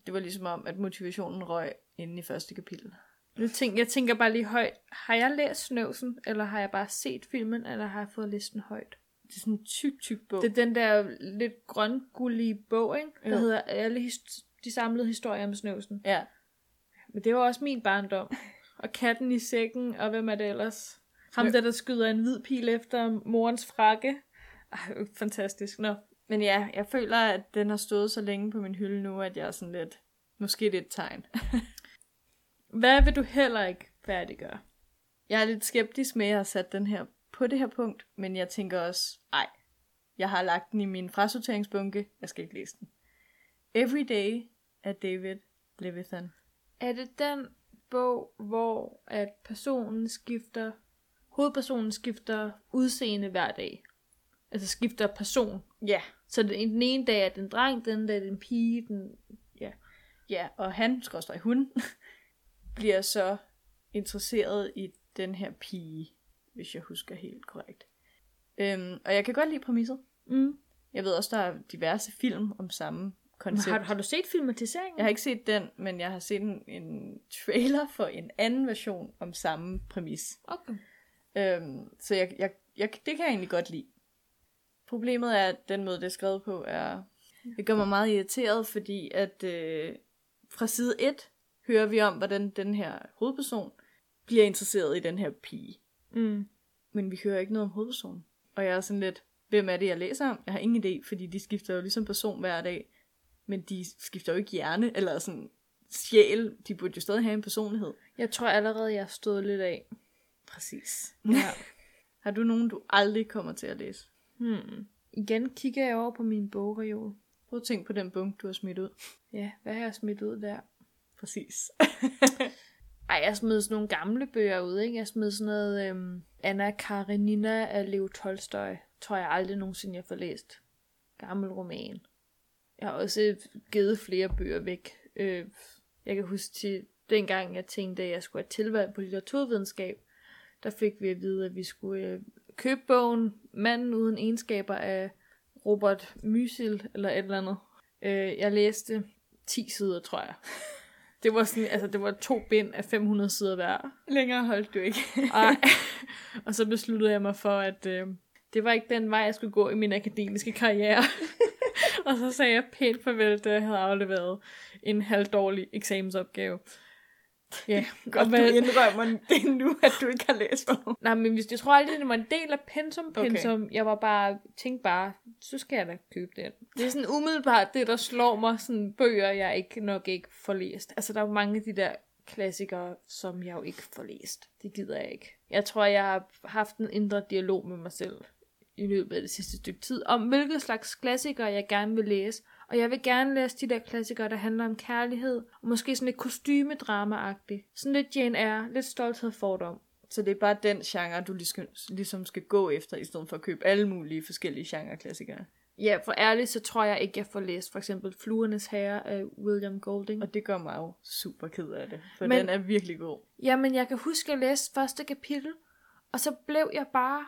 Det var ligesom om, at motivationen røg inde i første kapitel. Nu tænker, jeg tænker bare lige højt. Har jeg læst Snøvsen, eller har jeg bare set filmen, eller har jeg fået læst den højt? Det er sådan en tyk, tyk bog. Det er den der lidt grøngullige bog, ikke? Der Jo. hedder alle his- de samlede historier om Snøvsen. Ja, Men det var også min barndom. Og katten i sækken, og hvem er det ellers? Ham der, der skyder en hvid pil efter morens frakke. Ej, fantastisk. Nå. men ja, jeg føler, at den har stået så længe på min hylde nu, at jeg er sådan lidt, måske det er et tegn. Hvad vil du heller ikke færdiggøre? Jeg er lidt skeptisk med, at jeg har sat den her på det her punkt, men jeg tænker også, ej, jeg har lagt den i min frasorteringsbunke, jeg skal ikke læse den. Every Day af David Levithan. Er det den bog, hvor at personen skifter, hovedpersonen skifter udseende hver dag? Altså skifter person. Ja. Så den, den ene dag er det en dreng, den anden dag er det en pige, den... Ja, og han, skorstræk hun, bliver så interesseret i den her pige, hvis jeg husker helt korrekt. Øhm, og jeg kan godt lide præmisset. Mm. Jeg ved også, der er diverse film om samme koncept. Har, har du set filmatiseringen? Jeg har ikke set den, men jeg har set en, en trailer for en anden version om samme præmis. Okay. Øhm, så jeg, jeg, jeg, det kan jeg egentlig godt lide. Problemet er, at den måde, det er skrevet på, er... Det gør mig meget irriteret, fordi at øh, fra side 1 hører vi om, hvordan den her hovedperson bliver interesseret i den her pige. Mm. Men vi hører ikke noget om hovedpersonen. Og jeg er sådan lidt, hvem er det, jeg læser om? Jeg har ingen idé, fordi de skifter jo ligesom person hver dag. Men de skifter jo ikke hjerne, eller sådan sjæl. De burde jo stadig have en personlighed. Jeg tror allerede, jeg stået lidt af. Præcis. Ja. Har du nogen, du aldrig kommer til at læse? hmm. Igen kigger jeg over på min bogreol. Prøv at tænke på den bunke, du har smidt ud. Ja, hvad har jeg smidt ud der? Præcis. Ej, jeg smed sådan nogle gamle bøger ud, ikke? Jeg smed sådan noget øhm, Anna Karenina af Leo Tolstoy. Tror jeg aldrig nogensinde, jeg får læst. Gammel roman. Jeg har også øh, givet flere bøger væk. Øh, jeg kan huske til dengang, jeg tænkte, at jeg skulle have tilvalg på litteraturvidenskab. Der fik vi at vide, at vi skulle øh, købe bogen Manden uden egenskaber af Robert Mysil, eller et eller andet. Øh, jeg læste 10 sider, tror jeg. Det var sådan, altså det var to bind af 500 sider hver. Længere holdt du ikke. Ej. og så besluttede jeg mig for, at øh, det var ikke den vej, jeg skulle gå i min akademiske karriere. og så sagde jeg pænt farvel, da jeg havde afleveret en halvdårlig eksamensopgave. Ja, Godt, og du hvad- indrømmer det nu, at du ikke har læst bogen. Nej, men hvis, jeg tror aldrig, det var en del af pensum, pensum. Okay. Jeg var bare, tænkte bare, så skal jeg da købe den. Det er sådan umiddelbart det, der slår mig, sådan bøger, jeg ikke nok ikke får læst. Altså, der er jo mange af de der klassikere, som jeg jo ikke får læst. Det gider jeg ikke. Jeg tror, jeg har haft en indre dialog med mig selv i løbet af det sidste stykke tid, om hvilke slags klassikere jeg gerne vil læse. Og jeg vil gerne læse de der klassikere, der handler om kærlighed, og måske sådan lidt kostymedrama-agtigt. Sådan lidt Jane Eyre, lidt stolthed og fordom. Så det er bare den genre, du ligesom, ligesom skal gå efter, i stedet for at købe alle mulige forskellige genre-klassikere. Ja, for ærligt, så tror jeg ikke, jeg får læst for eksempel Fluernes Herre af William Golding. Og det gør mig jo super ked af det, for Men- Men... den er virkelig god. Jamen, jeg kan huske, at jeg læste første kapitel, og så blev jeg bare...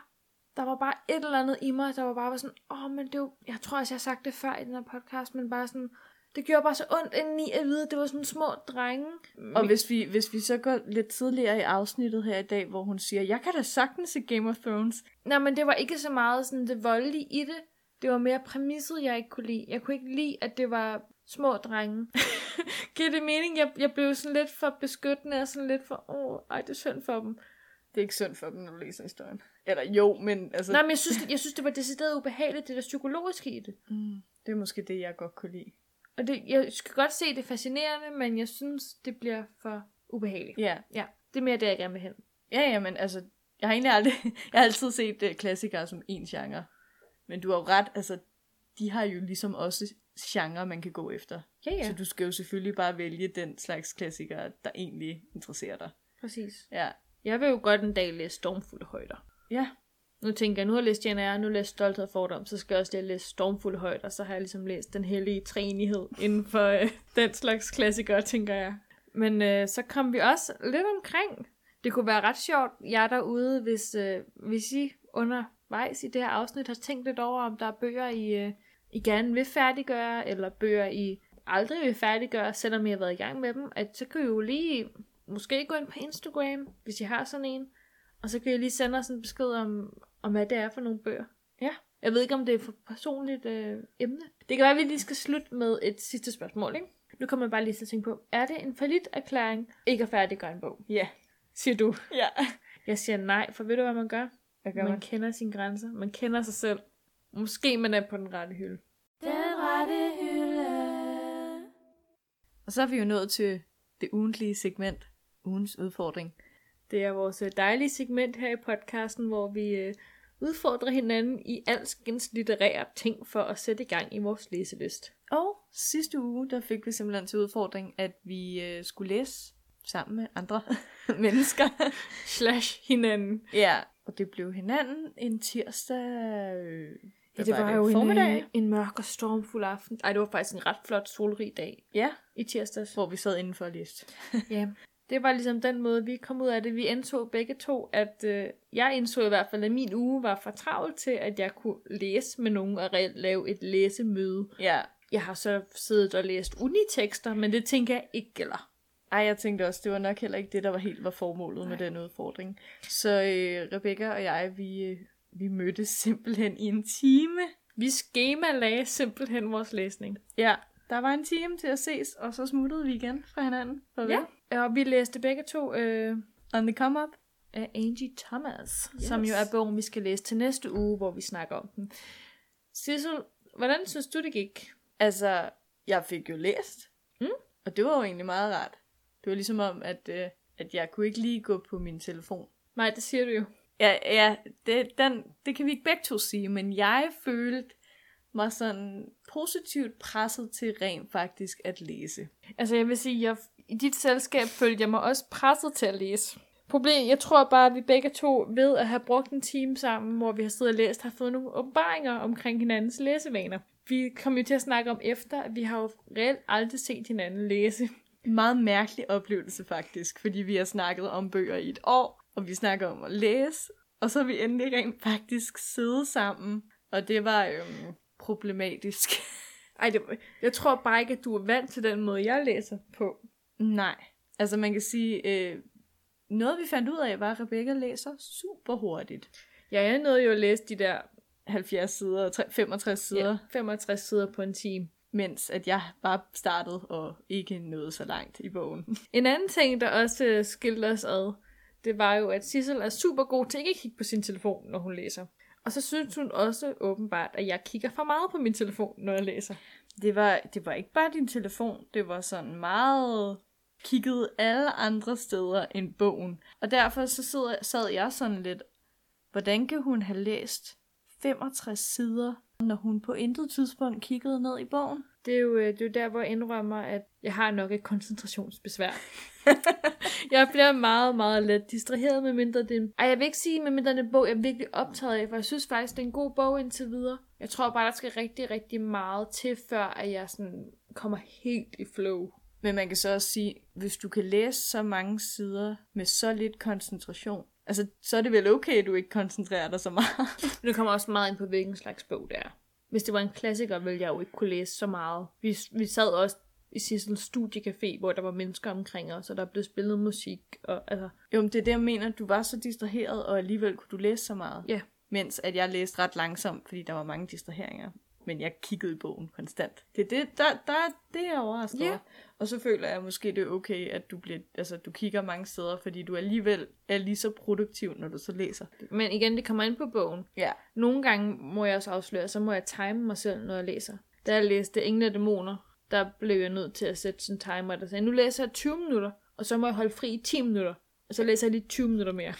Der var bare et eller andet i mig, der var bare sådan, åh, oh, men det jo... Jeg tror også, jeg har sagt det før i den her podcast, men bare sådan... Det gjorde bare så ondt indeni at vide, at det var sådan små drenge. Og hvis vi, hvis vi så går lidt tidligere i afsnittet her i dag, hvor hun siger, jeg kan da sagtens se Game of Thrones. Nej, men det var ikke så meget sådan det voldelige i det. Det var mere præmisset, jeg ikke kunne lide. Jeg kunne ikke lide, at det var små drenge. Giver det mening? Jeg, jeg blev sådan lidt for beskyttende og sådan lidt for, åh, ej, det er synd for dem. Det er ikke sundt for dem, når du læser historien. Eller jo, men altså... Nej, men jeg synes, det, jeg synes, det var decideret ubehageligt, det der psykologiske i det. Mm, det er måske det, jeg godt kunne lide. Og det, jeg skal godt se, det er fascinerende, men jeg synes, det bliver for ubehageligt. Ja, Ja, det er mere det, jeg gerne vil hen. ja, ja, men altså... Jeg har egentlig aldrig... Jeg har altid set uh, klassikere som en genre. Men du har jo ret, altså... De har jo ligesom også genre, man kan gå efter. Ja, ja, Så du skal jo selvfølgelig bare vælge den slags klassikere, der egentlig interesserer dig. præcis. Ja. Jeg vil jo godt en dag læse Stormfulde Højder. Ja, Nu tænker jeg, nu har jeg læst Jane Eyre, nu har jeg læst Stolthed og Fordom, så skal jeg også lige læse Stormfuld Højt, og så har jeg ligesom læst Den Hellige Træenighed inden for øh, den slags klassikere, tænker jeg. Men øh, så kom vi også lidt omkring. Det kunne være ret sjovt, jeg derude, hvis, øh, hvis I undervejs i det her afsnit har tænkt lidt over, om der er bøger, I, øh, I gerne vil færdiggøre, eller bøger, I aldrig vil færdiggøre, selvom I har været i gang med dem, at så kan I jo lige måske gå ind på Instagram, hvis I har sådan en, og så kan I lige sende os en besked om, om hvad det er for nogle bøger. Ja. Jeg ved ikke, om det er for personligt øh, emne. Det kan være, at vi lige skal slutte med et sidste spørgsmål, ikke? Nu kommer jeg bare lige til at tænke på, er det en forlit erklæring ikke at færdiggøre en bog? ja, Siger du. ja. Jeg siger nej, for ved du, hvad man gør? Hvad gør man man? kender sine grænser. Man kender sig selv. Måske man er på den rette hylde. Den rette hylde. Og så er vi jo nået til det ugentlige segment, ugens udfordring. Det er vores øh, dejlige segment her i podcasten, hvor vi øh, udfordrer hinanden i alskens litterære ting for at sætte i gang i vores læselyst. Og sidste uge, der fik vi simpelthen til udfordring, at vi øh, skulle læse sammen med andre mennesker. Slash hinanden. ja, og det blev hinanden en tirsdag... Øh, Ja, det var, jo formiddag. en, en mørk og stormfuld aften. Ej, det var faktisk en ret flot solrig dag Ja, i tirsdags. hvor vi sad indenfor og læste. Ja, det var ligesom den måde, vi kom ud af det. Vi indså begge to, at øh, jeg indså i hvert fald, at min uge var for travlt til, at jeg kunne læse med nogen og reelt lave et læsemøde. Ja, Jeg har så siddet og læst unitekster, men det tænker jeg ikke gælder. ej, jeg tænkte også, det var nok heller ikke det, der var helt var formålet med den udfordring. Så øh, Rebecca og jeg, vi, øh, vi mødtes simpelthen i en time. Vi schema lagde simpelthen vores læsning. Ja, der var en time til at ses, og så smuttede vi igen fra hinanden. Farvel. Ja. Og vi læste begge to øh, On the come up. af Angie Thomas, yes. Yes. som jo er bogen, vi skal læse til næste uge, hvor vi snakker om den. Sissel, hvordan synes du, det gik? Altså, jeg fik jo læst. Mm. Og det var jo egentlig meget rart. Det var ligesom om, at, øh, at jeg kunne ikke lige gå på min telefon. Nej, det siger du jo. Ja, ja det, den, det kan vi ikke begge to sige, men jeg følte mig sådan positivt presset til rent faktisk at læse. Altså, jeg vil sige, jeg, i dit selskab følte jeg mig også presset til at læse. Problem, jeg tror bare, at vi begge to ved at have brugt en time sammen, hvor vi har siddet og læst, har fået nogle åbenbaringer omkring hinandens læsevaner. Vi kom jo til at snakke om efter, at vi har jo reelt aldrig set hinanden læse. En meget mærkelig oplevelse faktisk, fordi vi har snakket om bøger i et år, og vi snakker om at læse, og så har vi endelig rent faktisk siddet sammen, og det var øhm, problematisk. Ej, det, jeg tror bare ikke, at du er vant til den måde, jeg læser på. Nej, altså man kan sige, øh, noget vi fandt ud af var, at Rebecca læser super hurtigt. Ja, jeg nåede jo at læse de der 70 sider og tre- 65 sider, ja, 65 sider på en time. mens at jeg bare startede og ikke nåede så langt i bogen. En anden ting, der også øh, skilte os ad, det var jo, at Sissel er super god til ikke at kigge på sin telefon, når hun læser. Og så synes hun også åbenbart, at jeg kigger for meget på min telefon, når jeg læser. Det var, det var ikke bare din telefon, det var sådan meget kigget alle andre steder end bogen. Og derfor så sidder, sad jeg sådan lidt, hvordan kan hun have læst 65 sider, når hun på intet tidspunkt kiggede ned i bogen? Det er jo, øh, det er jo der, hvor jeg indrømmer, at jeg har nok et koncentrationsbesvær. jeg bliver meget, meget let distraheret, med mindre det er en... Ej, jeg vil ikke sige, med mindre det er en bog, jeg er virkelig optaget af, for jeg synes faktisk, det er en god bog indtil videre. Jeg tror bare, der skal rigtig, rigtig meget til, før at jeg sådan kommer helt i flow. Men man kan så også sige, hvis du kan læse så mange sider med så lidt koncentration, altså så er det vel okay, at du ikke koncentrerer dig så meget. Det kommer også meget ind på, hvilken slags bog det er. Hvis det var en klassiker, ville jeg jo ikke kunne læse så meget. Vi, vi sad også i Sissels studiecafé, hvor der var mennesker omkring os, og der blev spillet musik. Og, altså, jo, men det er det, jeg mener. Du var så distraheret, og alligevel kunne du læse så meget. Ja. Mens at jeg læste ret langsomt, fordi der var mange distraheringer. Men jeg kiggede i bogen konstant. Det er det, der, der, det er jeg overrasket over. Og så føler jeg måske, det er okay, at du, bliver, altså, du kigger mange steder, fordi du alligevel er lige så produktiv, når du så læser. Men igen, det kommer ind på bogen. Ja. Nogle gange må jeg også afsløre, så må jeg time mig selv, når jeg læser. Da jeg læste Ingen af dæmoner, der blev jeg nødt til at sætte sådan en timer, der sagde, nu læser jeg 20 minutter, og så må jeg holde fri i 10 minutter. Og så læser jeg lige 20 minutter mere.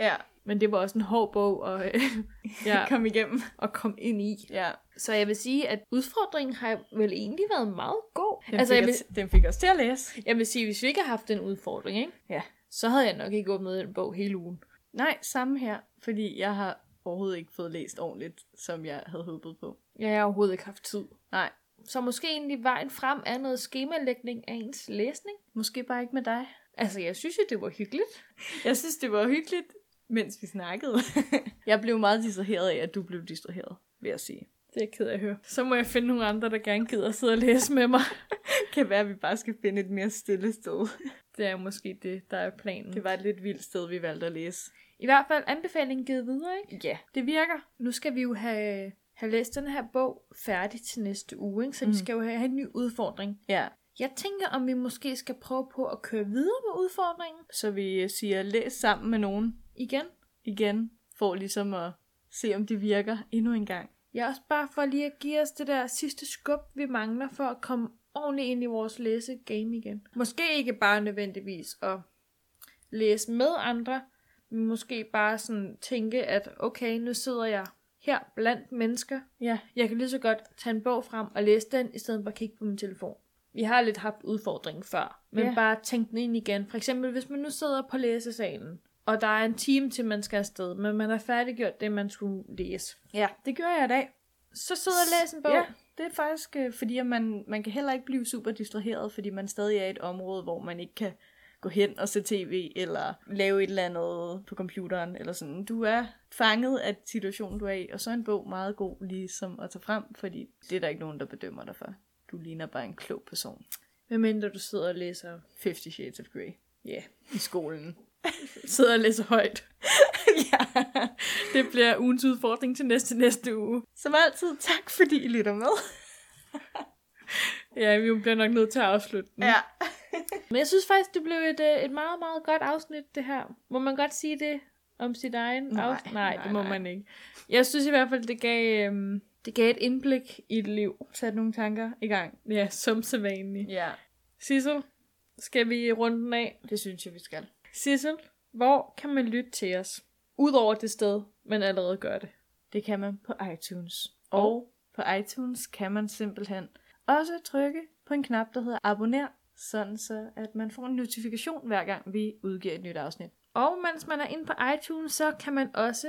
Ja, Men det var også en hård bog at, øh, ja, kom igennem. at komme ind i. Ja, Så jeg vil sige, at udfordringen har vel egentlig været meget god. den, altså, fik jeg vil, os, den fik os til at læse. jeg vil sige, hvis vi ikke har haft den udfordring, ikke? Ja. så havde jeg nok ikke åbnet den bog hele ugen. Nej, samme her, fordi jeg har overhovedet ikke fået læst ordentligt, som jeg havde håbet på. Jeg har overhovedet ikke haft tid. Nej, Så måske egentlig vejen frem er noget skemalægning af ens læsning. måske bare ikke med dig. Altså, jeg synes jo, det var hyggeligt. Jeg synes, det var hyggeligt, mens vi snakkede. jeg blev meget distraheret af, at du blev distraheret, vil jeg sige. Det er jeg ked af at høre. Så må jeg finde nogle andre, der gerne gider at sidde og læse med mig. Kan være, at vi bare skal finde et mere stille sted. Det er måske det, der er planen. Det var et lidt vildt sted, vi valgte at læse. I hvert fald anbefalingen givet videre, ikke? Ja. Det virker. Nu skal vi jo have, have læst den her bog færdig til næste uge, ikke? så mm. vi skal jo have, have en ny udfordring. Ja. Jeg tænker, om vi måske skal prøve på at køre videre med udfordringen Så vi siger, læs sammen med nogen igen. igen, for ligesom at se, om det virker endnu en gang. Jeg er også bare for lige at give os det der sidste skub, vi mangler for at komme ordentligt ind i vores læsegame igen. Måske ikke bare nødvendigvis at læse med andre, men måske bare sådan tænke, at okay, nu sidder jeg her blandt mennesker. Ja. Jeg kan lige så godt tage en bog frem og læse den, i stedet for at kigge på min telefon. Vi har lidt haft udfordringen før, men Ja. bare tænk den ind igen. For eksempel, hvis man nu sidder på læsesalen, og der er en time til, man skal afsted, men man har færdiggjort det, man skulle læse. Ja, det gør jeg i dag. Så sidder og læser en bog. Ja, det er faktisk, øh, fordi at man, man kan heller ikke blive super distraheret, fordi man stadig er i et område, hvor man ikke kan gå hen og se tv, eller lave et eller andet på computeren, eller sådan. Du er fanget af situationen, du er i, og så er en bog meget god ligesom at tage frem, fordi det er der ikke nogen, der bedømmer dig for. Du ligner bare en klog person. Medmindre du sidder og læser Fifty Shades of Grey ja, yeah. i skolen. sidder og læser højt. ja. Det bliver ugens udfordring til næste næste uge. Som altid, tak fordi I lytter med. Ja, vi bliver nok nødt til at afslutte den. Ja. Men jeg synes faktisk, det blev et, øh, et meget, meget godt afsnit, det her. Må man godt sige det om sit egen Nej, afsnit? Nej, nej, det må nej. man ikke. Jeg synes i hvert fald, det gav, øhm, det gav et indblik i et liv. Sat nogle tanker i gang. Ja, som sædvanligt. Ja, Sissel, skal vi runde den af? det synes jeg, vi skal. Sissel, hvor kan man lytte til os? Udover det sted, man allerede gør det. Det kan man på iTunes. Og på iTunes kan man simpelthen også trykke på en knap, der hedder abonner, sådan så at man får en notifikation hver gang vi udgiver et nyt afsnit. Og mens man er inde på iTunes, så kan man også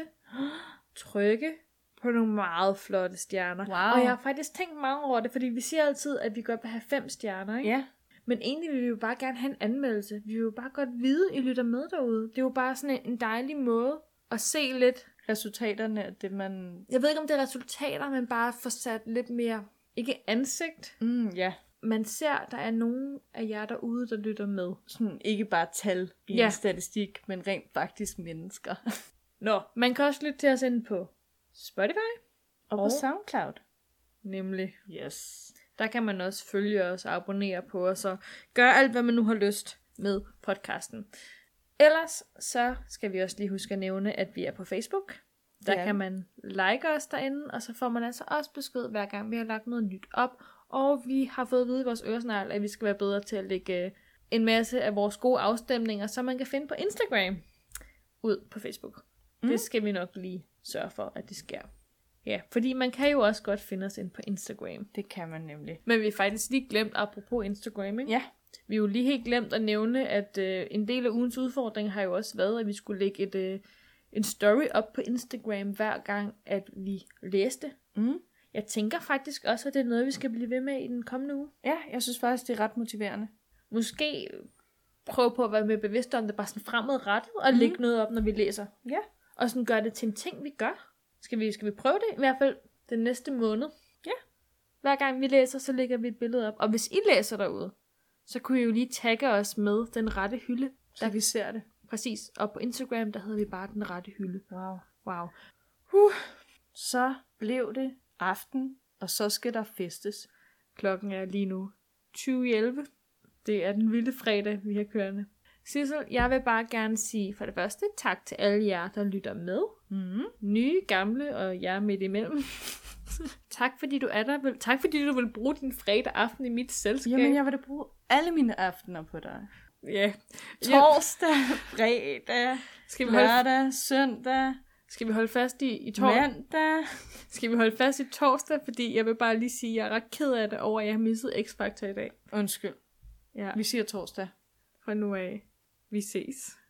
trykke på nogle meget flotte stjerner. Wow. Og jeg har faktisk tænkt meget over det, fordi vi siger altid, at vi godt vil have fem stjerner, ikke? Ja, Men egentlig vil vi jo bare gerne have en anmeldelse. Vi vil jo bare godt vide, I lytter med derude. Det er jo bare sådan en, dejlig måde at se lidt. resultaterne af det, man... Jeg ved ikke, om det er resultater, men bare få sat lidt mere, ikke ansigt. Mm, ja, Man ser, der er nogen af jer derude, der lytter med. sådan ikke bare tal i Ja. en statistik, men rent faktisk mennesker. Nå, man kan også lytte til os inde på Spotify, Og på Og- SoundCloud. nemlig. Yes. Der kan man også følge os og abonnere på os og gøre alt, hvad man nu har lyst med podcasten. Ellers så skal vi også lige huske at nævne, at vi er på Facebook. Der Ja. kan man like os derinde, og så får man altså også besked hver gang, vi har lagt noget nyt op. Og vi har fået at vide i vores øresnegl, at vi skal være bedre til at lægge øh, en masse af vores gode afstemninger, som man kan finde på Instagram, ud på Facebook. Mm. Det skal vi nok lige sørge for, at det sker. Ja, fordi man kan jo også godt finde os ind på Instagram. Det kan man nemlig. Men vi har faktisk lige glemt, apropos Instagram, ikke? Ja. Vi har jo lige helt glemt at nævne, at øh, en del af ugens udfordring har jo også været, at vi skulle lægge et, øh, en story op på Instagram hver gang, at vi læste. Mm. Jeg tænker faktisk også, at det er noget, vi skal blive ved med i den kommende uge. Ja, jeg synes faktisk, det er ret motiverende. Måske prøve på at være mere bevidste om det, bare sådan fremadrettet, og mm. lægge noget op, når vi læser. Ja. Og sådan gøre det til en ting, vi gør. Skal vi, skal vi prøve det? I hvert fald den næste måned. Ja. Hver gang vi læser, så lægger vi et billede op. Og hvis I læser derude, så kunne I jo lige tagge os med den rette hylde. Så vi ser det. Præcis. Og på Instagram, der hedder vi bare den rette hylde. Wow. Wow. Så blev det aften, og så skal der festes. Klokken er lige nu 20.11. Det er den vilde fredag, vi har kørende. Sissel, jeg vil bare gerne sige for det første tak til alle jer, der lytter med. Mm. Nye, gamle og jer midt imellem. tak fordi du er der. Tak fordi du vil bruge din fredag aften i mit selskab. Jamen, jeg vil da bruge alle mine aftener på dig. Ja. Torsdag, fredag, Skal vi holde, lørdag, søndag, skal vi holde fast i, i torsdag? mandag. Skal vi holde fast i torsdag? Fordi jeg vil bare lige sige, at jeg er ret ked af det over, at jeg har misset X-Factor i dag. Undskyld. Ja, Vi siger torsdag. fra nu af. Vi ses.